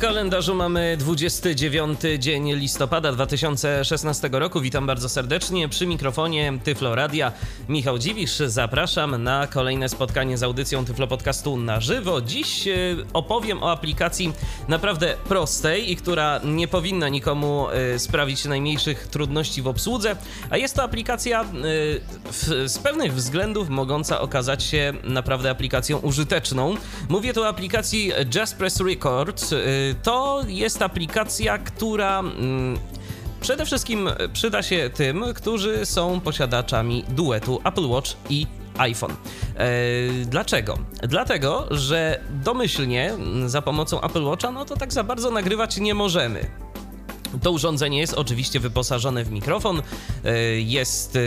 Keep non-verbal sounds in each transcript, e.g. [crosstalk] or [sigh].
Kalendarzu mamy 29 dzień listopada 2016 roku. Witam bardzo serdecznie przy mikrofonie Tyflo Radia. Michał Dziwisz, zapraszam na kolejne spotkanie z audycją Tyflo Podcastu na żywo. Dziś e, opowiem o aplikacji naprawdę prostej i która nie powinna nikomu e, sprawić najmniejszych trudności w obsłudze, a jest to aplikacja e, z pewnych względów mogąca okazać się naprawdę aplikacją użyteczną. Mówię tu o aplikacji Just Press Record to jest aplikacja, która mm, przede wszystkim przyda się tym, którzy są posiadaczami duetu Apple Watch i iPhone. E, dlaczego? Dlatego, że domyślnie mm, za pomocą Apple Watcha no to tak za bardzo nagrywać nie możemy. To urządzenie jest oczywiście wyposażone w mikrofon. E, jest e,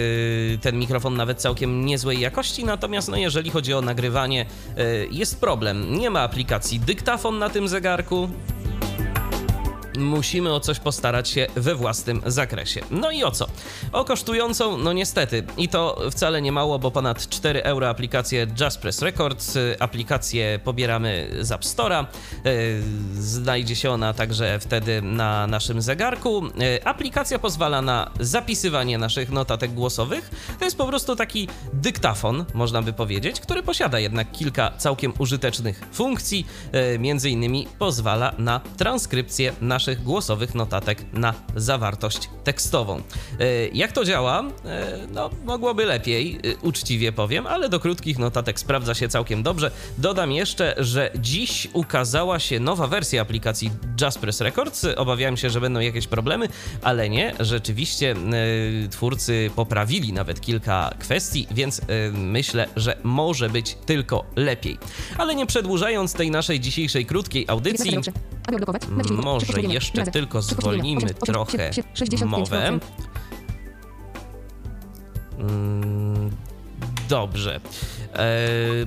ten mikrofon nawet całkiem niezłej jakości, natomiast no jeżeli chodzi o nagrywanie, e, jest problem. Nie ma aplikacji dyktafon na tym zegarku musimy o coś postarać się we własnym zakresie. No i o co? O kosztującą, no niestety, i to wcale nie mało, bo ponad 4 euro aplikację Just Press Records. Aplikację pobieramy z App Store'a. E, znajdzie się ona także wtedy na naszym zegarku. E, aplikacja pozwala na zapisywanie naszych notatek głosowych. To jest po prostu taki dyktafon, można by powiedzieć, który posiada jednak kilka całkiem użytecznych funkcji. Między innymi pozwala na transkrypcję naszych naszych głosowych notatek na zawartość tekstową. E, jak to działa? E, no, mogłoby lepiej, e, uczciwie powiem, ale do krótkich notatek sprawdza się całkiem dobrze. Dodam jeszcze, że dziś ukazała się nowa wersja aplikacji Just Press Records. Obawiałem się, że będą jakieś problemy, ale nie. Rzeczywiście twórcy poprawili nawet kilka kwestii, więc myślę, że może być tylko lepiej. Ale nie przedłużając tej naszej dzisiejszej krótkiej audycji, może jeszcze tylko zwolnimy trochę mowę. Mm, dobrze. E,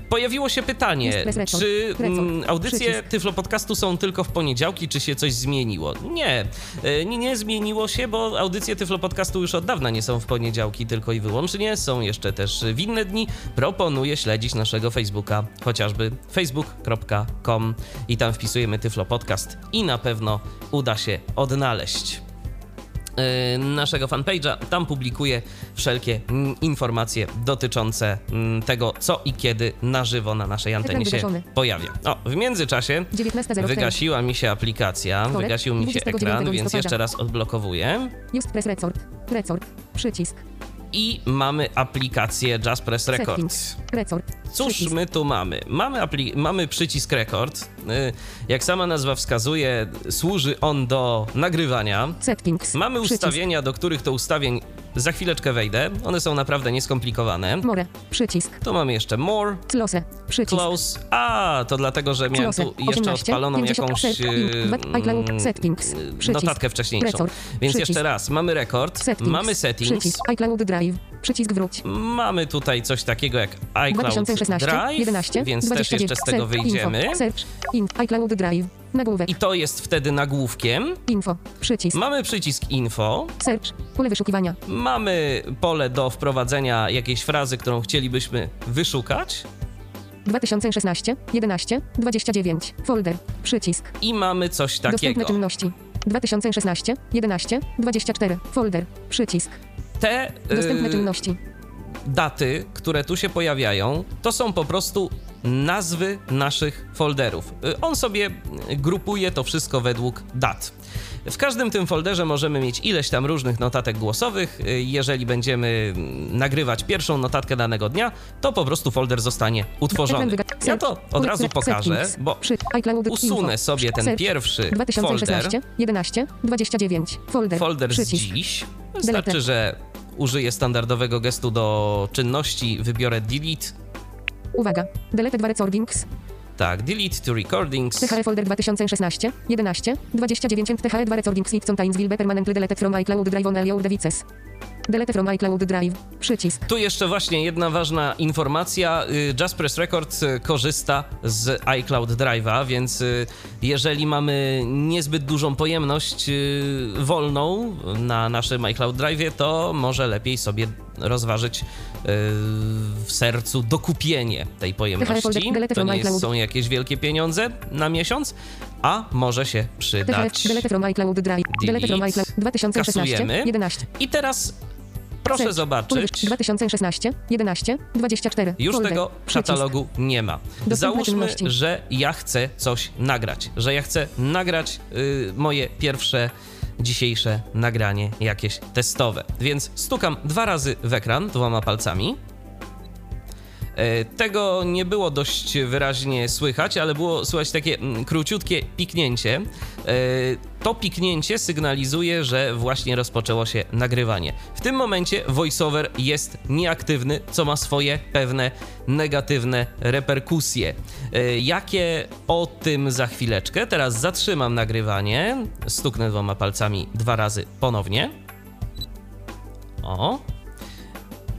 pojawiło się pytanie, czy mm, audycje Tyflo Podcastu są tylko w poniedziałki, czy się coś zmieniło? Nie, e, nie, nie zmieniło się, bo audycje Tyflo Podcastu już od dawna nie są w poniedziałki tylko i wyłącznie, są jeszcze też w inne dni. Proponuję śledzić naszego Facebooka, chociażby facebook.com i tam wpisujemy Tyflo Podcast i na pewno uda się odnaleźć. Y, naszego fanpage'a. Tam publikuję wszelkie mm, informacje dotyczące mm, tego, co i kiedy na żywo na naszej antenie się pojawia. O, w międzyczasie wygasiła mi się aplikacja, wygasił mi się ekran, więc jeszcze raz odblokowuję. Just press record, record, przycisk, i mamy aplikację Just Press Record. Cóż my tu mamy? Mamy, mamy przycisk Record. Y, jak sama nazwa wskazuje, służy on do nagrywania. Settings. Mamy ustawienia, do których to ustawień za chwileczkę wejdę. One są naprawdę nieskomplikowane. More, przycisk. Tu mamy jeszcze more. Close, przycisk. Close. A, to dlatego, że miałem tu jeszcze odpaloną jakąś mm, settings, notatkę wcześniejszą. Więc jeszcze raz, mamy rekord, mamy settings. Przycisk iCloud Drive, przycisk wróć. Mamy tutaj coś takiego jak iCloud 2016, Drive, 11, więc 29, też jeszcze z tego wyjdziemy. Info, search, in, iCloud Drive, Nagłówek. I to jest wtedy nagłówkiem. Info. Przycisk. Mamy przycisk info. Search. Pole wyszukiwania. Mamy pole do wprowadzenia jakiejś frazy, którą chcielibyśmy wyszukać. 2016, 11, 29. Folder. Przycisk. I mamy coś takiego. Dostępne czynności. 2016, 11, 24. Folder. Przycisk. Te. Dostępne yy, czynności. Daty, które tu się pojawiają, to są po prostu nazwy naszych folderów. Y, on sobie grupuje to wszystko według dat. W każdym tym folderze możemy mieć ileś tam różnych notatek głosowych. Y, jeżeli będziemy nagrywać pierwszą notatkę danego dnia, to po prostu folder zostanie utworzony. Ja to od razu pokażę, bo usunę sobie ten pierwszy folder. 11, 29. Folder. Folder z dziś. Wystarczy, że użyję standardowego gestu do czynności, wybiorę delete Uwaga. Delete 2 recordings. Tak, delete to recordings. THE folder 2016, 11, 29 THE 2 recordings it contains will be permanently deleted from iCloud Drive on your devices. Delete from iCloud Drive. Przycisk. Tu jeszcze właśnie jedna ważna informacja. Y, Just Press Record y, korzysta z iCloud Drive'a, więc y, jeżeli mamy niezbyt dużą pojemność wolną na naszym iCloud Drive'ie, to może lepiej sobie rozważyć w sercu dokupienie tej pojemności. To nie jest, są jakieś wielkie pieniądze na miesiąc, a może się przydać. Delete from iCloud Drive. Delete from iCloud. 2016. Kasujemy. 11. I teraz proszę Search. zobaczyć. 2016. 11. 24. Już Folder. tego katalogu nie ma. Dostępne Załóżmy, że ja chcę coś nagrać, że ja chcę nagrać y, moje pierwsze dzisiejsze nagranie jakieś testowe. Więc stukam dwa razy w ekran dwoma palcami. E, Tego nie było dość wyraźnie słychać, ale było słychać takie mm, króciutkie piknięcie. E, To piknięcie sygnalizuje, że właśnie rozpoczęło się nagrywanie. W tym momencie voiceover jest nieaktywny, co ma swoje pewne negatywne reperkusje. E, Jakie o tym za chwileczkę? Teraz zatrzymam nagrywanie, stuknę dwoma palcami dwa razy ponownie. O,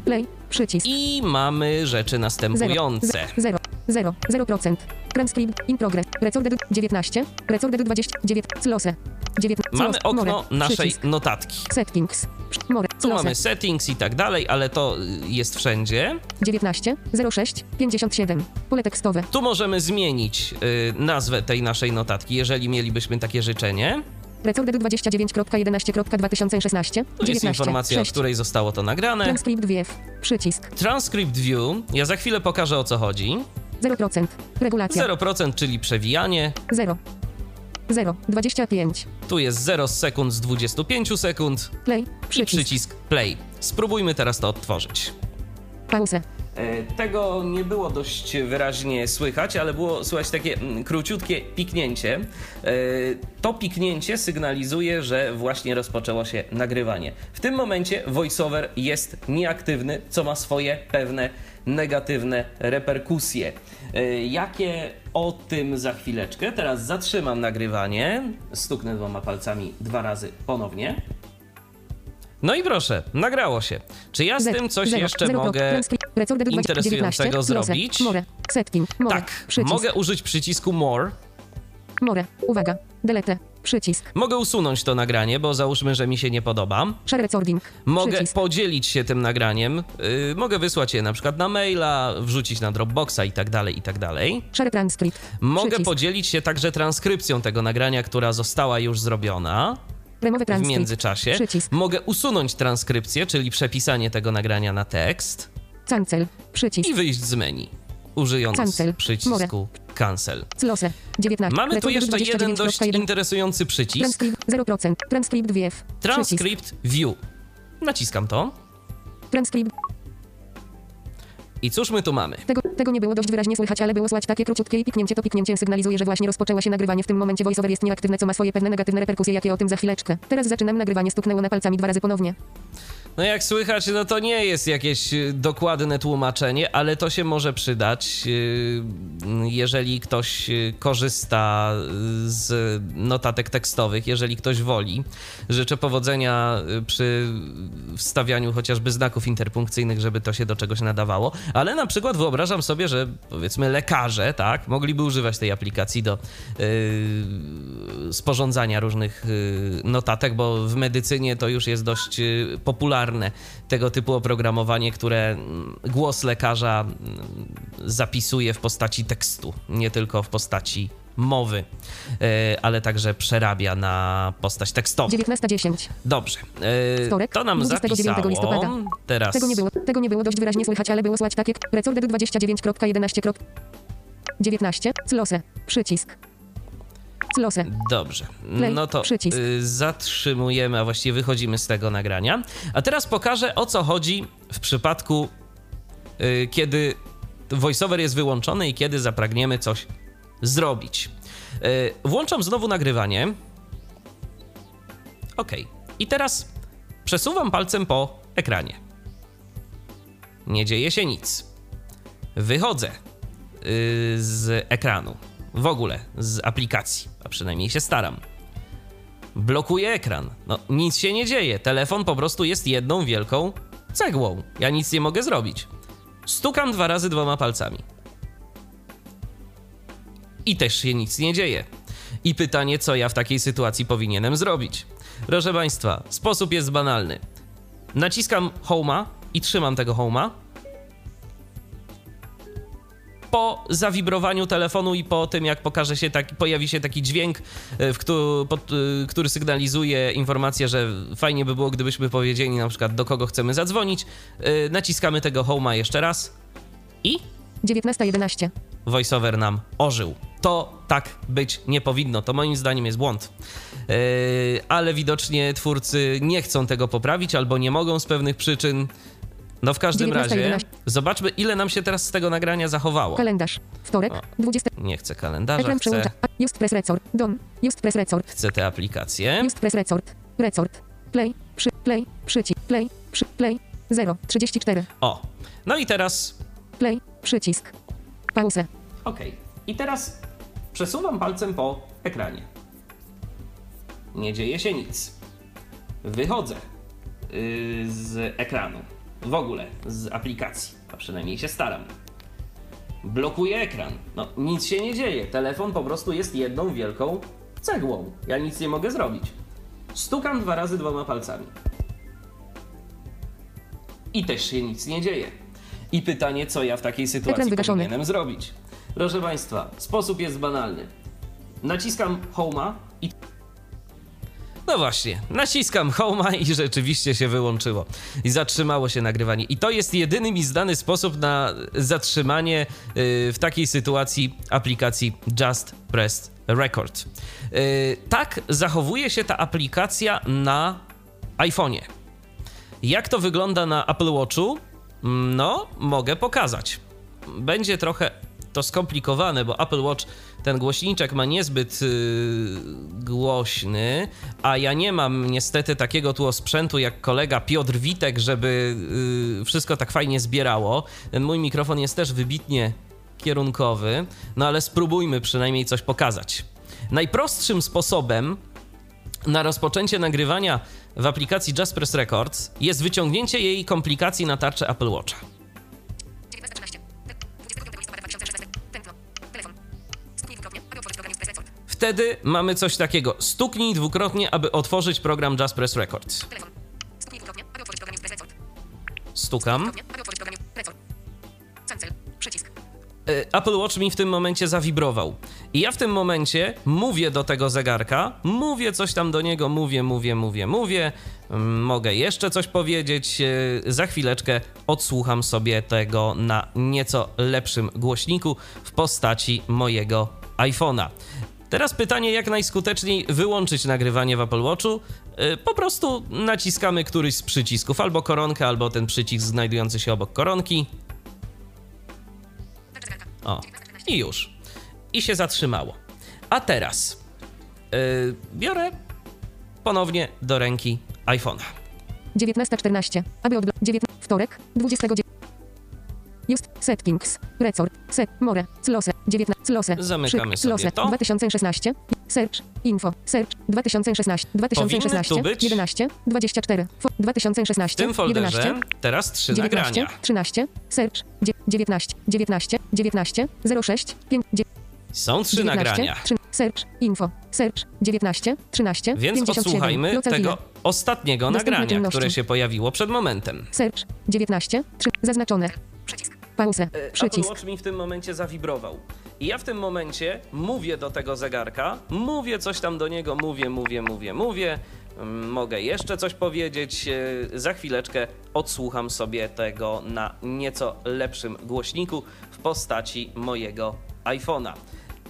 Play. Przycisk. i mamy rzeczy następujące. 0. 0. 0%. Transkript. In progress. Recorded 19. Recorded 29. Close. 19. Mamy okno More. naszej Przycisk. notatki. Settings. More. Tu Close. mamy settings i tak dalej, ale to y, jest wszędzie. 19. 06. 57. Pole tekstowe. Tu możemy zmienić y, nazwę tej naszej notatki, jeżeli mielibyśmy takie życzenie. Recorded 29.11.2016. Tu jest 19. informacja, 6. o której zostało to nagrane. Transkript WF. Przycisk. Transcript View. Ja za chwilę pokażę o co chodzi. 0%. Regulacja. 0%, czyli przewijanie. 0. 0. 25. Tu jest 0 sekund z 25 sekund Play. i Przycisk. przycisk play. Spróbujmy teraz to odtworzyć. Pauzę. E, Tego nie było dość wyraźnie słychać, ale było słychać takie mm, króciutkie piknięcie. E, To piknięcie sygnalizuje, że właśnie rozpoczęło się nagrywanie. W tym momencie voiceover jest nieaktywny, co ma swoje pewne negatywne reperkusje. E, Jakie o tym za chwileczkę? Teraz zatrzymam nagrywanie, stuknę dwoma palcami dwa razy ponownie. No i proszę, nagrało się. Czy ja z tym coś jeszcze mogę 20. interesującego 19. Close. zrobić? More. Setting. More. Tak, Przycisk. mogę użyć przycisku More. More. Uwaga. Delete. Przycisk. Mogę usunąć to nagranie, bo załóżmy, że mi się nie podoba. Share recording. Mogę Przycisk. podzielić się tym nagraniem. Yy, mogę wysłać je na przykład na maila, wrzucić na Dropboxa i tak dalej, i tak dalej. Share transcript. Mogę Przycisk. podzielić się także transkrypcją tego nagrania, która została już zrobiona w międzyczasie. Przycisk. Mogę usunąć transkrypcję, czyli przepisanie tego nagrania na tekst Cancel. Przycisk. i wyjść z menu, użyjąc Cancel. przycisku cancel. Close. 19. Mamy tu jeszcze jeden dość 29.1. interesujący przycisk. Transkript 0%. Transkript WF. Przycisk. Transcript View. Naciskam to. Transkript. I cóż my tu mamy? Tego, tego nie było dość wyraźnie słychać, ale było słychać takie króciutkie i piknięcie. To piknięcie sygnalizuje, że właśnie rozpoczęło się nagrywanie. W tym momencie voiceover jest nieaktywne, co ma swoje pewne negatywne reperkusje, jakie o tym za chwileczkę. Teraz zaczynam nagrywanie, stuknęło na palcami dwa razy ponownie. No jak słychać, no to nie jest jakieś y, dokładne tłumaczenie, ale to się może przydać, y, jeżeli ktoś y, korzysta z notatek tekstowych, jeżeli ktoś woli. Życzę powodzenia przy wstawianiu chociażby znaków interpunkcyjnych, żeby to się do czegoś nadawało, ale na przykład wyobrażam sobie, że powiedzmy lekarze, tak, mogliby używać tej aplikacji do y, sporządzania różnych y, notatek, bo w medycynie to już jest dość y, tego typu oprogramowanie, które mm, głos lekarza mm, zapisuje w postaci tekstu, nie tylko w postaci mowy, y, ale także przerabia na postać tekstową. 19.10. Dobrze. y, Wtorek, To nam 29 zapisało. listopada. Teraz Tego nie było, tego nie było dość wyraźnie słychać, ale było słychać takie recorded 29.11. 19. Close. Przycisk. Dobrze. Play, No to przycisk. y, zatrzymujemy, a właściwie wychodzimy z tego nagrania. A teraz pokażę o co chodzi w przypadku, y, kiedy voiceover jest wyłączony i kiedy zapragniemy coś zrobić. Y, włączam znowu nagrywanie. Ok. I teraz przesuwam palcem po ekranie. Nie dzieje się nic. Wychodzę z ekranu. W ogóle z aplikacji, a przynajmniej się staram. Blokuje ekran. No, nic się nie dzieje. Telefon po prostu jest jedną wielką cegłą. Ja nic nie mogę zrobić. Stukam dwa razy dwoma palcami. I też się nic nie dzieje. I pytanie, co ja w takiej sytuacji powinienem zrobić? Proszę Państwa, sposób jest banalny. Naciskam Home'a i trzymam tego Home'a. Po zawibrowaniu telefonu i po tym, jak pokaże się taki, pojawi się taki dźwięk, e, w któ, pod, e, który sygnalizuje informację, że fajnie by było, gdybyśmy powiedzieli na przykład do kogo chcemy zadzwonić, e, naciskamy tego Home'a jeszcze raz i 19.11. voiceover nam ożył. To tak być nie powinno. To moim zdaniem jest błąd. Yy, ale widocznie twórcy nie chcą tego poprawić albo nie mogą z pewnych przyczyn. No w każdym 19, razie 11. zobaczmy ile nam się teraz z tego nagrania zachowało. Kalendarz. Wtorek. O. 20. Nie chcę kalendarza, Ekran chcę, Just Press Resort. Dom. Just Press Resort. chcę te aplikacje. Just Press Resort. Resort. Play. Przy. Play. Przycisk. Play. Przy. Play. 0. 34. O, no i teraz Play. Przycisk. Pauzę. OK. I teraz przesuwam palcem po ekranie. Nie dzieje się nic. Wychodzę yy, z ekranu. W ogóle z aplikacji. A przynajmniej się staram. Blokuję ekran. No, nic się nie dzieje. Telefon po prostu jest jedną wielką cegłą. Ja nic nie mogę zrobić. Stukam dwa razy dwoma palcami. I też się nic nie dzieje. I pytanie, co ja w takiej sytuacji powinienem zrobić? Proszę Państwa, sposób jest banalny. Naciskam Home'a i. No właśnie, naciskam Home'a i rzeczywiście się wyłączyło. I zatrzymało się nagrywanie. I to jest jedyny mi znany sposób na zatrzymanie yy, w takiej sytuacji aplikacji Just Press Record. Yy, tak zachowuje się ta aplikacja na iPhone'ie. Jak to wygląda na Apple Watchu? No, mogę pokazać. Będzie trochę to skomplikowane, bo Apple Watch ten głośniczek ma niezbyt yy, głośny, a ja nie mam niestety takiego tu sprzętu jak kolega Piotr Witek, żeby yy, wszystko tak fajnie zbierało. Ten mój mikrofon jest też wybitnie kierunkowy, no ale spróbujmy przynajmniej coś pokazać. Najprostszym sposobem na rozpoczęcie nagrywania w aplikacji Just Press Records jest wyciągnięcie jej komplikacji na tarczę Apple Watcha. Wtedy mamy coś takiego. Stuknij dwukrotnie, aby otworzyć program Just Press Records. Stukam. E, Apple Watch mi w tym momencie zawibrował. I ja w tym momencie mówię do tego zegarka, mówię coś tam do niego, mówię, mówię, mówię, mówię. Mm, Mogę jeszcze coś powiedzieć. e, Za chwileczkę odsłucham sobie tego na nieco lepszym głośniku w postaci mojego iPhone'a. Teraz pytanie, jak najskuteczniej wyłączyć nagrywanie w Apple Watchu. E, Po prostu naciskamy któryś z przycisków, albo koronkę, albo ten przycisk znajdujący się obok koronki. O, i już. I się zatrzymało. A teraz yy, biorę ponownie do ręki iPhone'a. 19.14. Aby odblokować. 19. Wtorek. 29. Just settings. Resort. Set. More. Close. 19. Close. Zamykamy Przy- sobie Close. to. 2016. Search. Info. Search. 2016. 2016. tu być- 11. 24. Fo- 2016. W tym folderze 11. teraz trzy 19. nagrania. 13. Search. Dzie- 19. 19. 19. 06. 5. Są trzy 19, nagrania. trzy- Search. Info. Search. 19. 13. Więc 57. odsłuchajmy tego ostatniego Dostępne nagrania, czynności. które się pojawiło przed momentem. Search. 19. 3. Zaznaczone. Przycisk. Pauzę. Apple Przycisk. Watch mi w tym momencie zawibrował. I ja w tym momencie mówię do tego zegarka, mówię coś tam do niego, mówię, mówię, mówię, mówię. Mm, Mogę jeszcze coś powiedzieć. e, Za chwileczkę odsłucham sobie tego na nieco lepszym głośniku w postaci mojego iPhone'a.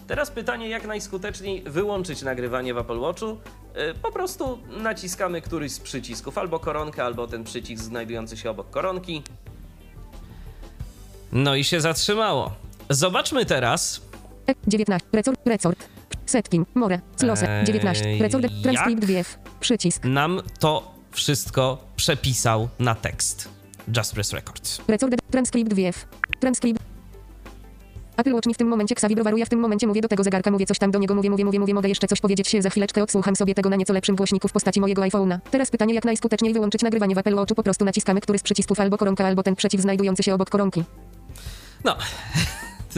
Teraz pytanie, jak najskuteczniej wyłączyć nagrywanie w Apple Watchu? E, Po prostu naciskamy któryś z przycisków, albo koronkę, albo ten przycisk znajdujący się obok koronki. No i się zatrzymało. Zobaczmy teraz, 19. Resort. Resort. Setting. More. Close. Eee, 19. Resort. jak? Transkrypt WF. Przycisk. nam to wszystko przepisał na tekst. Just Press Records. Resort. Transkrypt WF. Transkrypt. Apple Watch mi w tym momencie ja w tym momencie mówię do tego zegarka, mówię coś tam do niego, mówię, mówię, mówię, mówię, mogę jeszcze coś powiedzieć się za chwileczkę, odsłucham sobie tego na nieco lepszym głośniku w postaci mojego iPhone'a. Teraz pytanie, jak najskuteczniej wyłączyć nagrywanie w Apple Watchu, po prostu naciskamy któryś z przycisków albo koronka, albo ten przycisk znajdujący się obok koronki. No.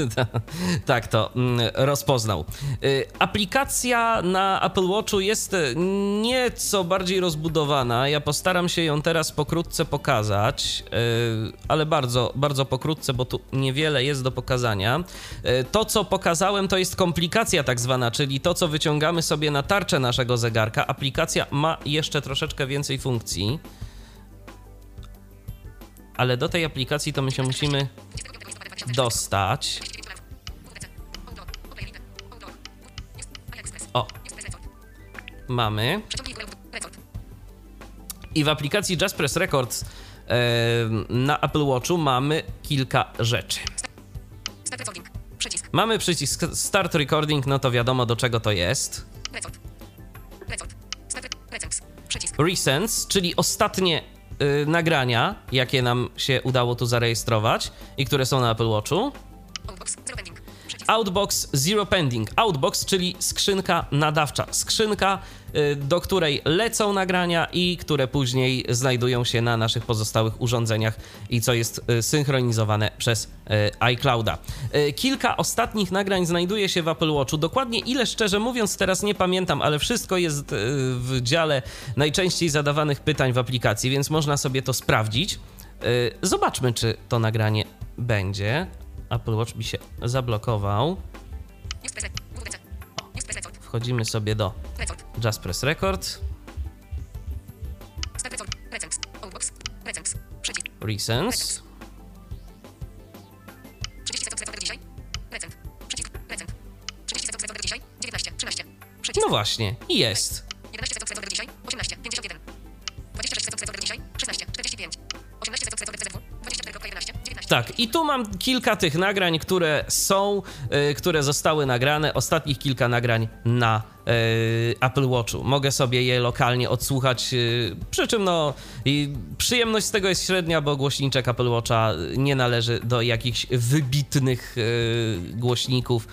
[laughs] tak to mm, rozpoznał. Y, aplikacja na Apple Watchu jest y, nieco bardziej rozbudowana. Ja postaram się ją teraz pokrótce pokazać, y, ale bardzo, bardzo pokrótce, bo tu niewiele jest do pokazania. To, co pokazałem, to jest komplikacja tak zwana, czyli to, co wyciągamy sobie na tarczę naszego zegarka. Aplikacja ma jeszcze troszeczkę więcej funkcji. Ale do tej aplikacji to my się musimy dostać. O, mamy. I w aplikacji Just Press Records na Apple Watchu mamy kilka rzeczy. Mamy przycisk Start Recording, no to wiadomo do czego to jest. Recents, czyli ostatnie y, nagrania, jakie nam się udało tu zarejestrować i które są na Apple Watchu. Outbox Zero Pending. Outbox, czyli skrzynka nadawcza. Skrzynka, y, do której lecą nagrania i które później znajdują się na naszych pozostałych urządzeniach i co jest y, synchronizowane przez y, iClouda. Kilka ostatnich nagrań znajduje się w Apple Watchu. Dokładnie ile, szczerze mówiąc, teraz nie pamiętam, ale wszystko jest w dziale najczęściej zadawanych pytań w aplikacji, więc można sobie to sprawdzić. Zobaczmy, czy to nagranie będzie. Apple Watch mi się zablokował. Wchodzimy sobie do Just Press Record. Recents. No właśnie, jest. Tak, i tu mam kilka tych nagrań, które są, y, które zostały nagrane, ostatnich kilka nagrań na y, Apple Watchu. Mogę sobie je lokalnie odsłuchać, y, przy czym no przyjemność z tego jest średnia, bo głośniczek Apple Watcha nie należy do jakichś wybitnych głośników,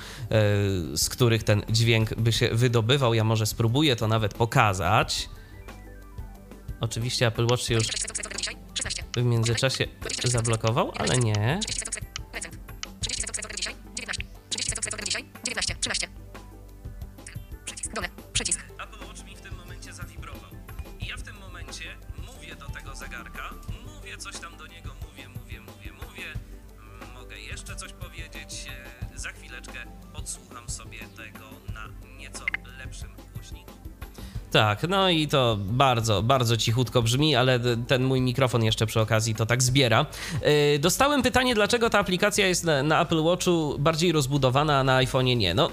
z których ten dźwięk by się wydobywał. Ja może spróbuję to nawet pokazać. Oczywiście Apple Watch się już w międzyczasie zablokował, ale nie. Tak, no i to bardzo, bardzo cichutko brzmi, ale ten mój mikrofon jeszcze przy okazji to tak zbiera. Yy, dostałem pytanie, dlaczego ta aplikacja jest na, na Apple Watchu bardziej rozbudowana, a na iPhone'ie nie. No.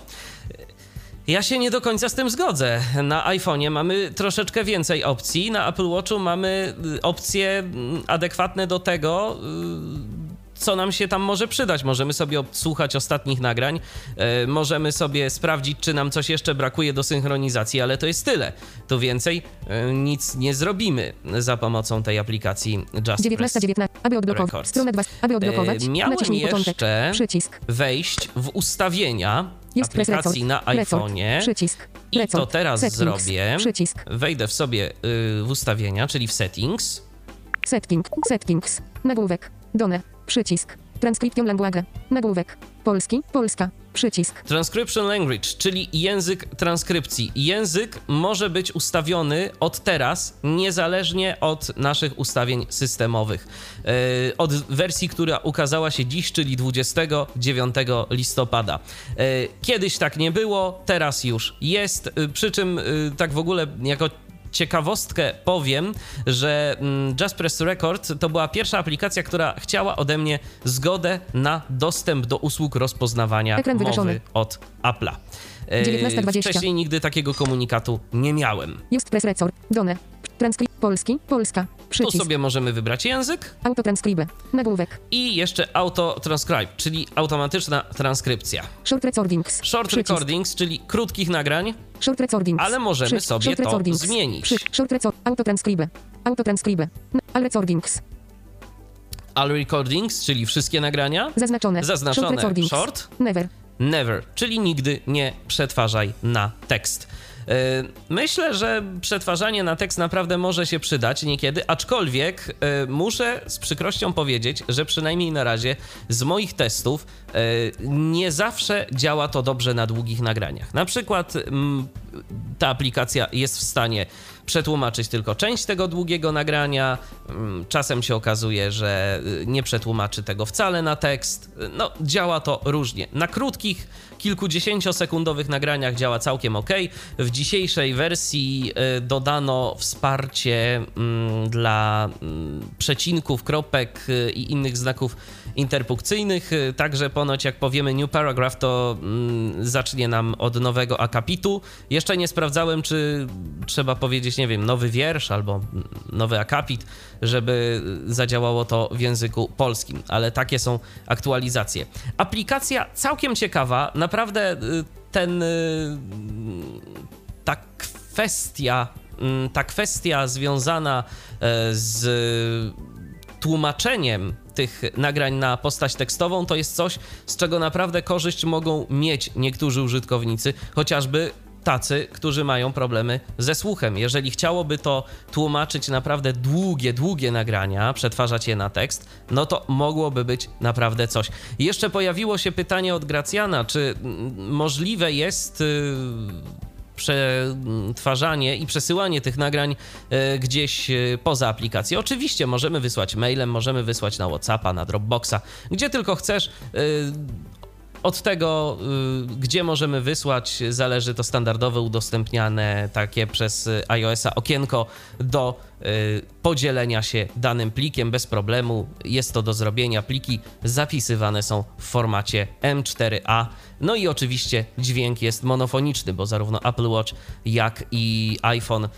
Ja się nie do końca z tym zgodzę. Na iPhone'ie mamy troszeczkę więcej opcji, na Apple Watchu mamy y, opcje mm, adekwatne do tego, y, co nam się tam może przydać. Możemy sobie odsłuchać ostatnich nagrań, yy, możemy sobie sprawdzić, czy nam coś jeszcze brakuje do synchronizacji, ale to jest tyle. Tu więcej yy, nic nie zrobimy za pomocą tej aplikacji Just 19, 19, aby odblokować. Stronę 2, aby odblokować. Yy, miałem jeszcze przycisk. wejść w ustawienia jest aplikacji na iPhone'ie. Przycisk. I to teraz settings, zrobię. Przycisk. Wejdę w sobie yy, w ustawienia, czyli w settings. Setting, settings, nagłówek, done, Przycisk. Transcription language. Nagłówek. Polski. Polska. Przycisk. Transcription language, czyli język transkrypcji. Język może być ustawiony od teraz, niezależnie od naszych ustawień systemowych. Yy, od wersji, która ukazała się dziś, czyli 29 listopada. Yy, kiedyś tak nie było, teraz już jest. Yy, przy czym, tak w ogóle, jako ciekawostkę powiem, że mm, Just Press Record to była pierwsza aplikacja, która chciała ode mnie zgodę na dostęp do usług rozpoznawania mowy od Apple'a. 19.20. Wcześniej nigdy takiego komunikatu nie miałem. Just Press Record. Done. Transkrypt Polski, Polska. Przycisk. Tu sobie możemy wybrać język. Autotranscribe. Nagłówek. I jeszcze autotranscribe, czyli automatyczna transkrypcja. Short recordings. Short Przycisk. recordings, czyli krótkich nagrań. Short recordings. Ale możemy Przycisk. sobie to zmienić. Przycisk. Short record. Autotranscribe. Autotranscribe. All recordings. All recordings, czyli wszystkie nagrania. Zaznaczone. Zaznaczone. Short recordings. Short. Never. Never, czyli nigdy nie przetwarzaj na tekst. Yy, Myślę, że przetwarzanie na tekst naprawdę może się przydać niekiedy, aczkolwiek yy, muszę z przykrością powiedzieć, że przynajmniej na razie z moich testów yy, nie zawsze działa to dobrze na długich nagraniach. Na przykład mm, ta aplikacja jest w stanie przetłumaczyć tylko część tego długiego nagrania. Mm, Czasem się okazuje, że y, nie przetłumaczy tego wcale na tekst. No, działa to różnie. Na krótkich, kilkudziesięciosekundowych nagraniach działa całkiem ok. W dzisiejszej wersji y, dodano wsparcie mm, dla mm, przecinków, kropek y, i innych znaków interpunkcyjnych. Y, Także ponoć jak powiemy new paragraph, to mm, zacznie nam od nowego akapitu. Jeszcze nie sprawdzałem, czy trzeba powiedzieć, nie wiem, nowy wiersz albo mm, nowy akapit, żeby zadziałało to w języku polskim, ale takie są aktualizacje. Aplikacja całkiem ciekawa, naprawdę y, ten y, ta kwestia, mm, ta kwestia związana e, z tłumaczeniem tych nagrań na postać tekstową to jest coś, z czego naprawdę korzyść mogą mieć niektórzy użytkownicy, chociażby tacy, którzy mają problemy ze słuchem. Jeżeli chciałoby to tłumaczyć naprawdę długie, długie nagrania, przetwarzać je na tekst, no to mogłoby być naprawdę coś. Jeszcze pojawiło się pytanie od Gracjana, czy mm, możliwe jest y, przetwarzanie i przesyłanie tych nagrań e, gdzieś e, poza aplikację. Oczywiście możemy wysłać mailem, możemy wysłać na WhatsAppa, na Dropboxa, gdzie tylko chcesz. e, Od tego, gdzie możemy wysłać, zależy to standardowe udostępniane takie przez iOS-a okienko do podzielenia się danym plikiem bez problemu. Jest to do zrobienia. Pliki zapisywane są w formacie M4A. No i oczywiście dźwięk jest monofoniczny, bo zarówno Apple Watch, jak i iPhone y,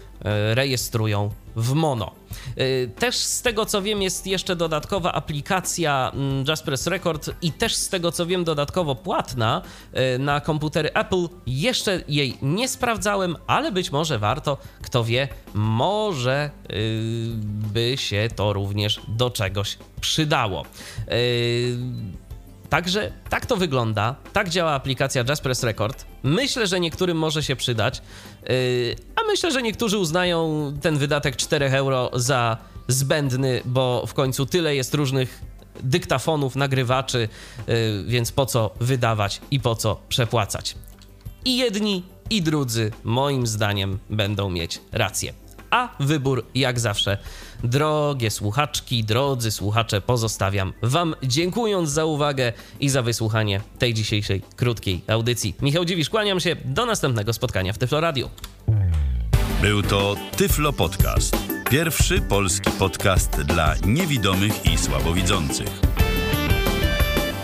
rejestrują w mono. Y, Też z tego co wiem, jest jeszcze dodatkowa aplikacja mm, Jaspers Record i też z tego co wiem, dodatkowo płatna y, na komputery Apple. Jeszcze jej nie sprawdzałem, ale być może warto, kto wie, może y, by się to również do czegoś przydało. Y, Także tak to wygląda, tak działa aplikacja Jaspers Record. Myślę, że niektórym może się przydać, yy, a myślę, że niektórzy uznają ten wydatek 4 euro za zbędny, bo w końcu tyle jest różnych dyktafonów, nagrywaczy, yy, więc po co wydawać i po co przepłacać. I jedni, i drudzy, moim zdaniem, będą mieć rację. A wybór, jak zawsze, drogie słuchaczki, drodzy słuchacze, pozostawiam Wam, dziękując za uwagę i za wysłuchanie tej dzisiejszej krótkiej audycji. Michał Dziwisz, kłaniam się, do następnego spotkania w Tyflo Radio. Był to Tyflo Podcast. Pierwszy polski podcast dla niewidomych i słabowidzących.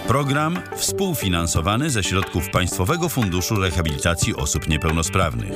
Program współfinansowany ze środków Państwowego Funduszu Rehabilitacji Osób Niepełnosprawnych.